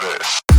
this.